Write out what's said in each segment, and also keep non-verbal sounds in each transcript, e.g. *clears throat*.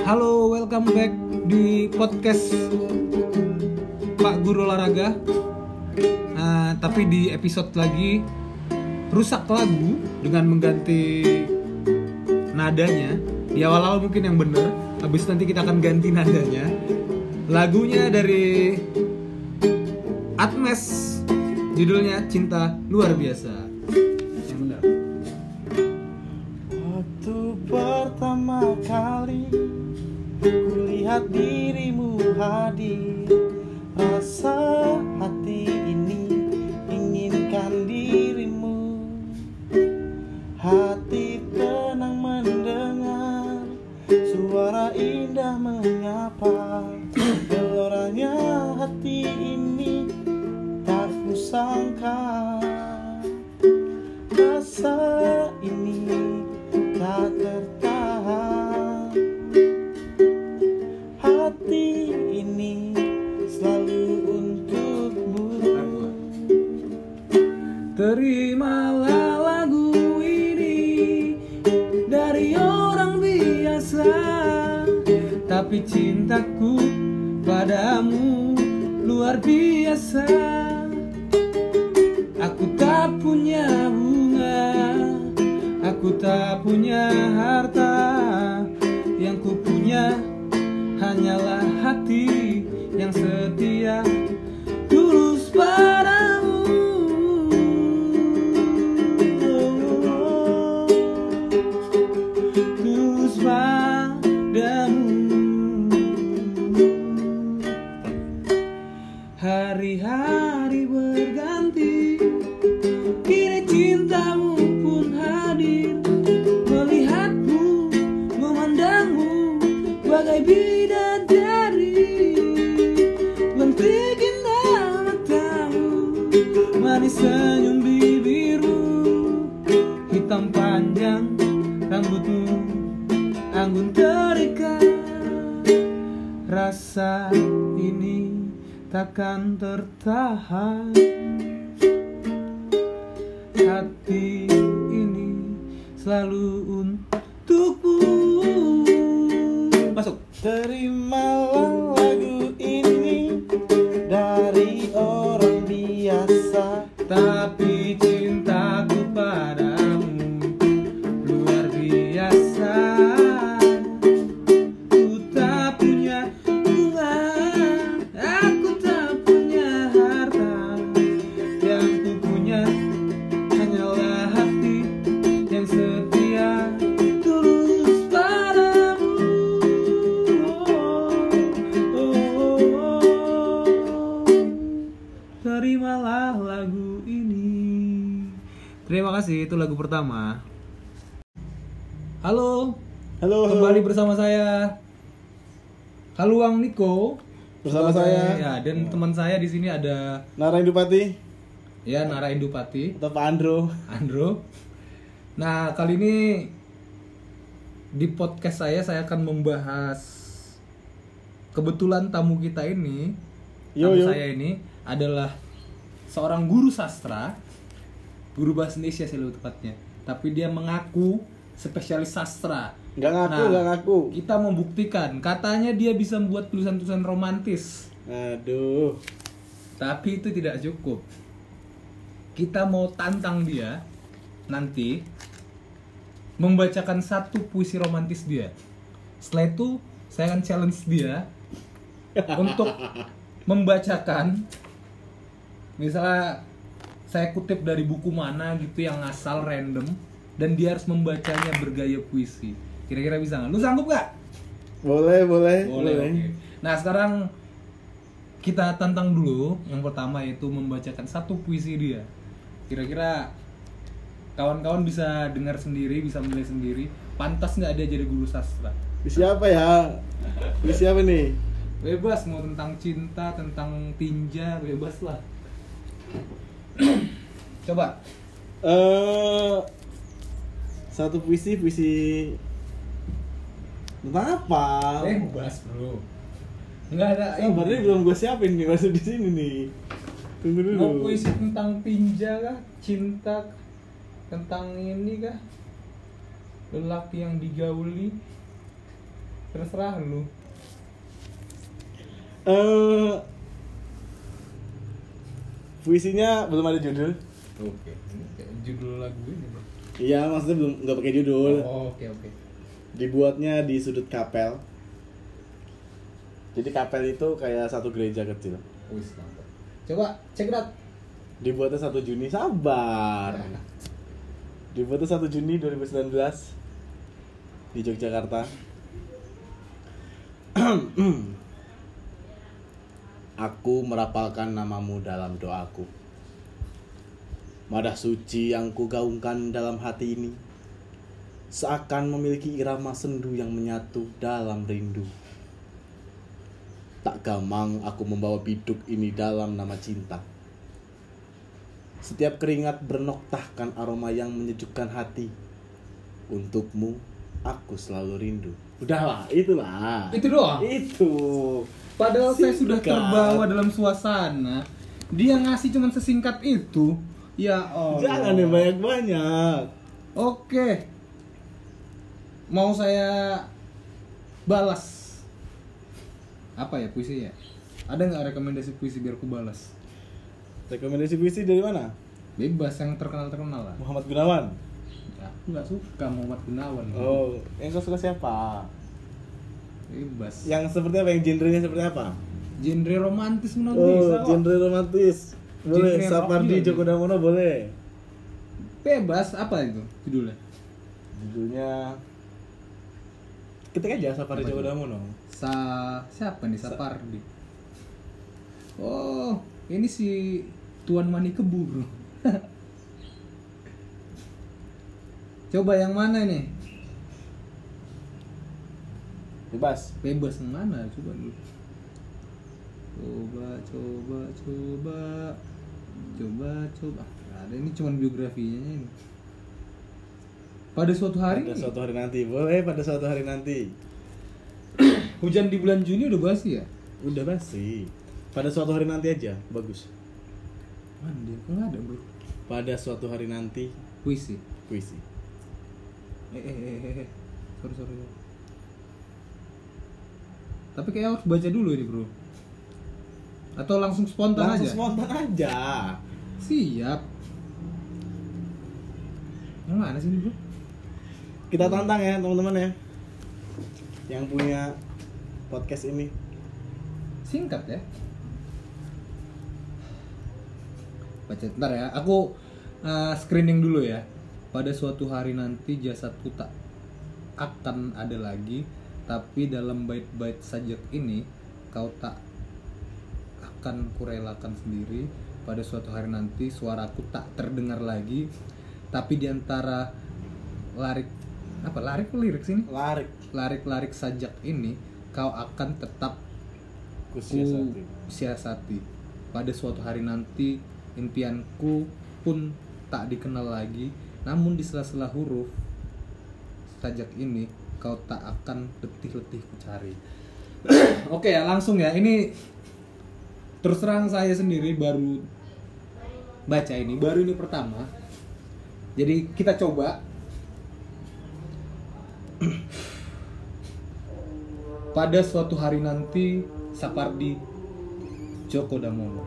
Halo, welcome back di podcast Pak Guru Olahraga. Nah, tapi di episode lagi rusak lagu dengan mengganti nadanya. Di awal-awal mungkin yang bener, habis nanti kita akan ganti nadanya. Lagunya dari Atmes, judulnya Cinta Luar Biasa. Yang bener. Waktu pertama kali kulihat dirimu hadir Rasa hati Terimalah lagu ini dari orang biasa Tapi cintaku padamu luar biasa. Aku tak punya bunga Aku tak punya harta. Yang ku punya hanyalah hati yang setia panjang rambutmu Anggun terikat Rasa ini takkan tertahan. Hati ini selalu untukmu Masuk. Terimalah lagu ini dari orang biasa. Tapi pertama Halo, Halo, halo. kembali bersama saya Kaluang Niko Bersama saya. Ya, dan teman saya di sini ada Nara Indupati ya Nara Indupati, atau Pak Andro Andro. Nah, kali ini di podcast saya saya akan membahas kebetulan tamu kita ini, Yo, tamu yo. saya ini adalah seorang guru sastra, guru bahasa Indonesia sih lebih tepatnya. Tapi dia mengaku spesialis sastra. Nggak ngaku, Nah, nggak ngaku Kita membuktikan, katanya dia bisa membuat tulisan-tulisan romantis. Aduh Tapi itu tidak cukup. Kita mau tantang dia nanti membacakan satu puisi romantis dia. Setelah itu saya akan challenge dia untuk *laughs* membacakan misalnya saya kutip dari buku mana gitu yang asal random dan dia harus membacanya bergaya puisi. Kira-kira bisa nggak? Lu sanggup nggak? Boleh, boleh Boleh. oke. Nah sekarang kita tantang dulu yang pertama yaitu membacakan satu puisi dia. Kira-kira kawan-kawan bisa dengar sendiri, bisa menilai sendiri. Pantas nggak dia jadi guru sastra? Di siapa ya? Di siapa nih? Bebas mau tentang cinta, tentang tinja, bebas lah. Coba. eh Satu puisi, puisi Tentang apa? Bebas bro. Nggak ada. Sabar ini belum gue siapin nih masuk di sini nih. Tunggu dulu. Mau puisi tentang tinja kah? Cinta kah? tentang ini kah? Lelaki yang digauli. terserah lu Eh puisinya belum ada judul. Oke ini kayak judul lagu ini Bro. Iya, maksudnya belum nggak pakai judul. oh, oke oke Dibuatnya di sudut kapel. Jadi kapel itu kayak satu gereja kecil. wis mantap coba cek dat Dibuatnya 1 Juni, sabar. Dibuatnya 1 Juni 2019 di Yogyakarta. *clears throat* Aku merapalkan namamu dalam doaku. Madah suci yang kugaungkan dalam hati ini seakan memiliki irama sendu yang menyatu dalam rindu. Tak gamang aku membawa biduk ini dalam nama cinta. Setiap keringat bernoktahkan aroma yang menyejukkan hati. Untukmu, aku selalu rindu. Udahlah, itulah. itu doang Itu. padahal saya sudah Singkat. terbawa dalam suasana dia ngasih cuma sesingkat itu ya Allah Jangan yang banyak-banyak. Oke. Mau saya balas. Apa ya puisi ya? Ada nggak rekomendasi puisi biar aku balas? Rekomendasi puisi dari mana? Bebas yang terkenal-terkenal lah. Muhammad Gunawan. Ya, aku nggak suka Muhammad Gunawan. Oh, yang kau suka siapa? Bebas. Yang seperti apa? Yang genrenya seperti apa? Genre romantis menurut Oh, genre romantis. Boleh, Sapardi Djoko Damono boleh. Bebas apa itu judulnya? Judulnya Ketik aja Sapardi Apa Djoko? Damono. Sa siapa nih Sapardi? Oh, ini si Tuan Mani Keburu. *laughs* Coba yang mana nih? Bebas. Bebas yang mana? Coba dulu. Coba, coba, coba. Coba, coba. Ada ini cuman biografinya ini. Pada suatu hari Pada suatu hari nanti. Boleh pada suatu hari nanti. *clears throat* hujan di bulan Juni udah basi ya? Udah pasti. Pada suatu hari nanti aja. Bagus. Mana dia? Kok ada bro? Pada suatu hari nanti Puisi. puisi. Eh, eh, eh, eh, eh. Sorry. sorry. Tapi kayak harus baca dulu ini bro. Atau langsung spontan Langsung aja? spontan aja. Siap. Yang mana sih ini bro? Kita tantang ya teman-teman ya. Yang punya podcast ini. Singkat ya. Baca ntar ya. Aku uh, screening dulu ya. Pada suatu hari nanti jasadku tak akan ada lagi, tapi dalam bait-bait sajak ini kau tak akan kurelakan sendiri. Pada suatu hari nanti suaraku tak terdengar lagi, tapi di antara larik apa larik lirik sini Larik. larik-larik sajak ini kau akan tetap Kusia ku siasati. Pada suatu hari nanti impianku pun tak dikenal lagi. Namun di sela-sela huruf sajak ini kau tak akan letih-letih ku cari. *coughs* Oke ya langsung ya. Ini terus terang saya sendiri baru baca ini baru ini pertama jadi kita coba pada suatu hari nanti Sapardi Djoko Damono.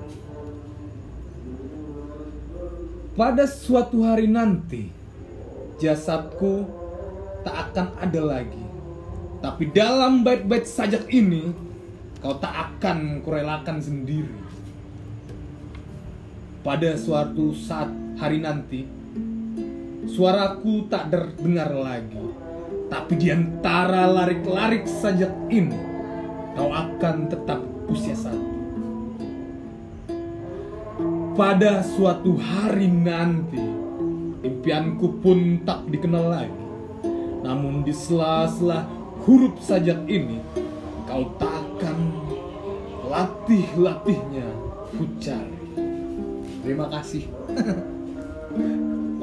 Pada suatu hari nanti jasadku tak akan ada lagi. Tapi dalam bait-bait sajak ini kau tak akan kurelakan sendiri. Pada suatu saat hari nanti suaraku tak terdengar lagi. Tapi di antara larik-larik sajak ini kau akan tetap usia satu. Pada suatu hari nanti, impianku pun tak dikenal lagi. Namun di sela-sela huruf sajak ini, kau tak latih-latihnya cari. Terima kasih.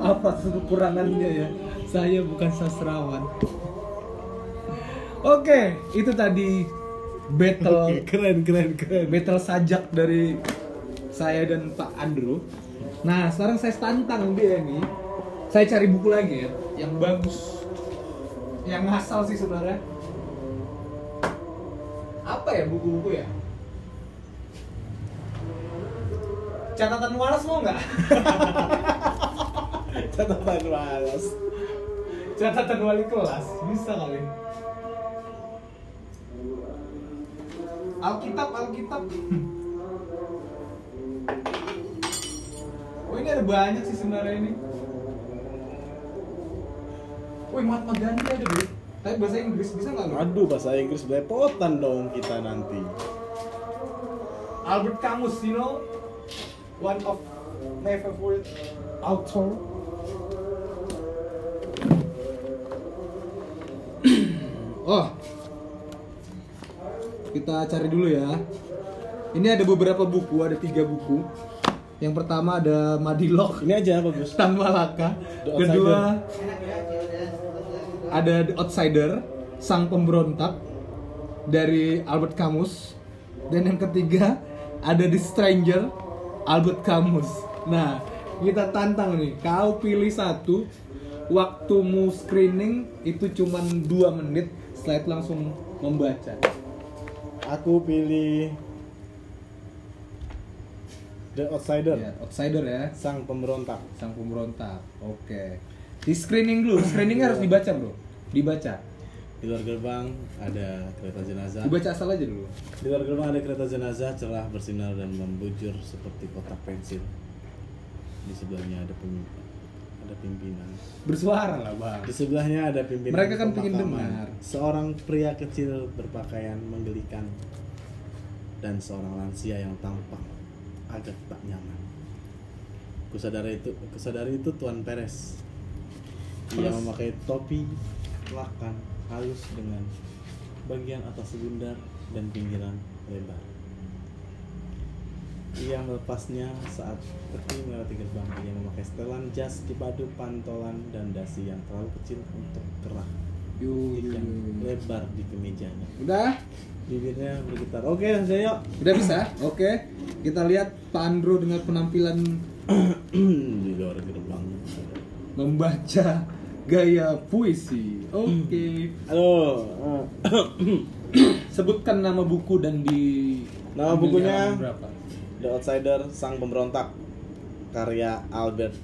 Maaf atas kekurangannya ya. Saya bukan sastrawan. Oke, itu tadi battle keren keren keren. battle sajak dari saya dan Pak Andro. Nah, sekarang saya tantang dia nih. Saya cari buku lagi ya, yang bagus. Yang ngasal sih sebenarnya. apa ya buku-buku ya catatan walas mau nggak? *laughs* Catatan malas catatan wali kelas bisa kali. Alkitab Alkitab. Oh ini ada banyak sih sebenarnya ini. Wih, Mahatma Gandhi ada deh. Tapi bahasa Inggris bisa nggak lu? aduh bahasa Inggris belepotan dong kita nanti. Albert Camus, you know, one of my favorite author. *coughs* oh, kita cari dulu ya. Ini ada beberapa buku, ada tiga buku. Yang pertama ada Madilog ini aja bagus *laughs* Tan Malaka. Kedua ada The Outsider, Sang Pemberontak dari Albert Camus. Dan yang ketiga ada The Stranger, Albert Camus. Nah, kita tantang nih, kau pilih satu. Waktumu screening itu cuma dua menit, setelah itu langsung membaca. aku pilih The Outsider Ya, outsider ya, sang pemberontak sang pemberontak. Oke. Di screening dulu, screeningnya harus dibaca bro, dibaca. Di luar gerbang ada kereta jenazah Dibaca asal aja dulu. Di luar gerbang ada kereta jenazah cerah bersinar dan membujur seperti kotak pensil. Di sebelahnya ada pemimpin, ada pimpinan. Bersuara lah bang. Di sebelahnya ada pimpinan. Mereka kan pengen dengar. Seorang pria kecil berpakaian menggelikan dan seorang lansia yang tampak agak tak nyaman. Kusadari itu, kusadari itu Tuan Perez. Ia memakai topi lakan halus dengan bagian atas bundar dan pinggiran lebar. Ia melepasnya saat peti melewati gerbang. Ia memakai setelan jas dipadu pantolan dan dasi yang terlalu kecil untuk kerah yang lebar di kemejanya. Udah? Bibirnya bergetar. Oke, langsung yuk. Udah bisa? Oke. Kita lihat Pak Andro dengan penampilan *clears throat* di luar gerbang. membaca gaya puisi. Oke. Halo. *coughs* Sebutkan nama buku dan di Nama bukunya? berapa? The Outsider Sang Pemberontak karya Albert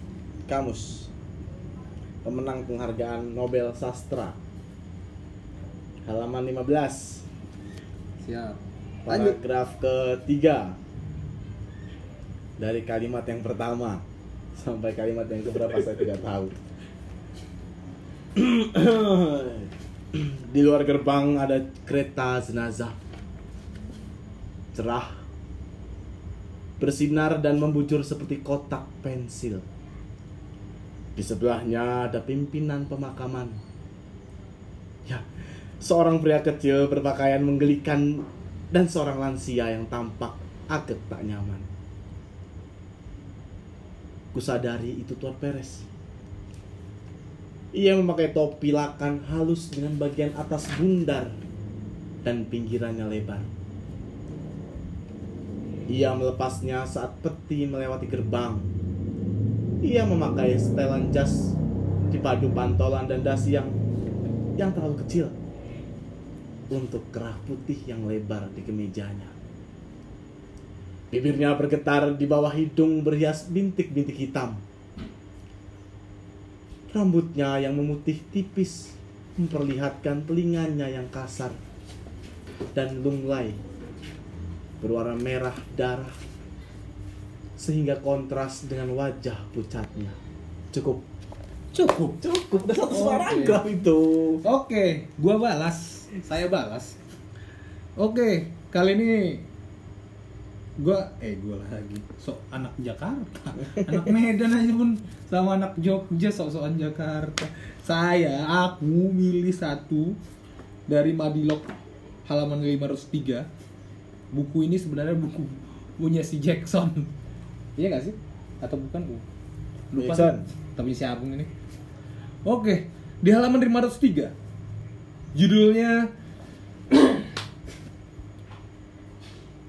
Camus pemenang penghargaan Nobel Sastra halaman 15 Siap. Paragraf ketiga dari kalimat yang pertama sampai kalimat yang keberapa saya tidak tahu *coughs* di luar gerbang ada kereta jenazah. Cerah bersinar dan membujur seperti kotak pensil. Di sebelahnya ada pimpinan pemakaman. Ya seorang pria kecil berpakaian menggelikan dan seorang lansia yang tampak agak tak nyaman. Kusadari itu Tuan Perez ia memakai topi lakan halus dengan bagian atas bundar dan pinggirannya lebar. Ia melepasnya saat peti melewati gerbang. Ia memakai setelan jas dipadu pantolan dan dasi yang yang terlalu kecil untuk kerah putih yang lebar di kemejanya. Bibirnya bergetar di bawah hidung berhias bintik-bintik hitam. Rambutnya yang memutih tipis memperlihatkan telinganya yang kasar dan lunglai berwarna merah darah sehingga kontras dengan wajah pucatnya. Cukup. Cukup. Cukup. Udah satu Oke. paragraf itu. Oke, gua balas. Saya balas. Oke, kali ini gua eh gua lagi. Sok anak Jakarta. Anak Medan aja pun sama anak Jogja sok-sokan Jakarta. Saya aku milih satu dari Madilog halaman 503 buku ini sebenarnya buku punya si Jackson. Iya gak sih? Atau bukan? Bu lupa Jackson. tapi siapa ini. Oke di halaman 503 judulnya *clears throat*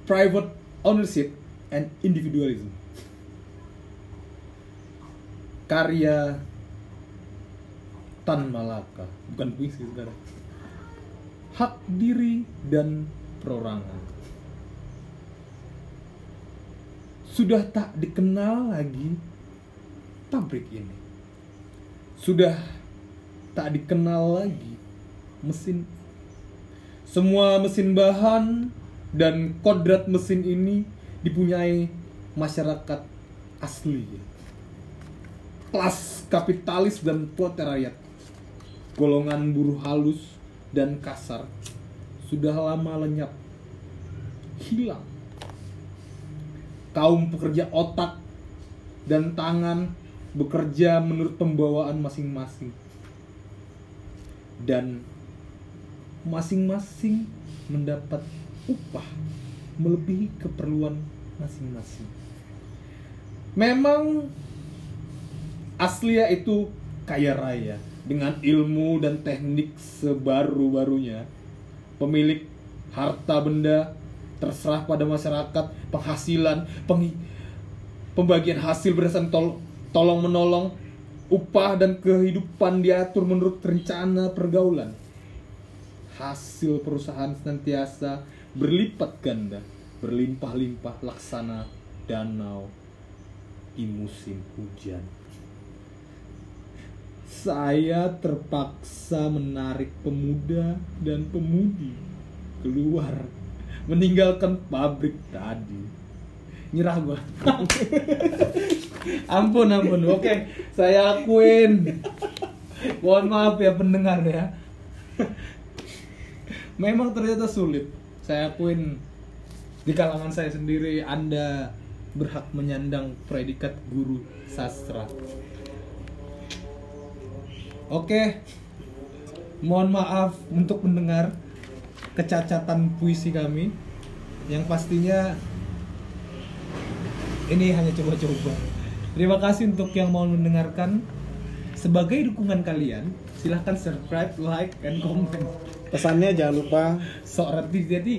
private ownership and individualism karya Tan Malaka bukan puisi sekarang hak diri dan perorangan. Sudah tak dikenal lagi pabrik ini. Sudah tak dikenal lagi mesin. Semua mesin bahan dan kodrat mesin ini dipunyai masyarakat asli. Kelas kapitalis dan proletariat. Golongan buruh halus dan kasar sudah lama lenyap. Hilang. Kaum pekerja otak dan tangan bekerja menurut pembawaan masing-masing. Dan masing-masing mendapat upah melebihi keperluan masing-masing. Memang Aslia itu kaya raya dengan ilmu dan teknik sebaru-barunya. Pemilik harta benda terserah pada masyarakat, penghasilan, peng- pembagian hasil berdasarkan tol- tolong menolong, upah dan kehidupan diatur menurut rencana pergaulan. Hasil perusahaan senantiasa berlipat ganda, berlimpah-limpah laksana danau di musim hujan. Saya terpaksa menarik pemuda dan pemudi keluar meninggalkan pabrik tadi. Nyerah gua. *laughs* ampun ampun. Oke, saya akuin. Mohon maaf ya pendengar ya. Memang ternyata sulit. Saya akuin di kalangan saya sendiri Anda berhak menyandang predikat guru sastra. Oke. Mohon maaf untuk mendengar kecacatan puisi kami yang pastinya ini hanya coba-coba. Terima kasih untuk yang mau mendengarkan. Sebagai dukungan kalian, silahkan subscribe, like, dan komen. Pesannya jangan lupa. Sok reti jadi.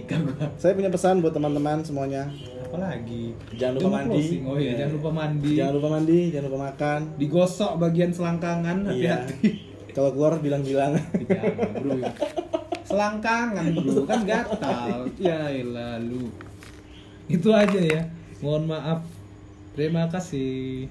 Saya punya pesan buat teman-teman semuanya. Apalagi? Jangan lupa mandi. closing. Oh iya, jangan lupa mandi. Jangan lupa mandi, jangan lupa makan. Digosok bagian selangkangan, Iya. hati-hati. Kalau keluar bilang-bilang. *laughs* Bro. Selangkangan bro, kan gatal. Ya elah lu. Itu aja ya. Mohon maaf. Terima kasih.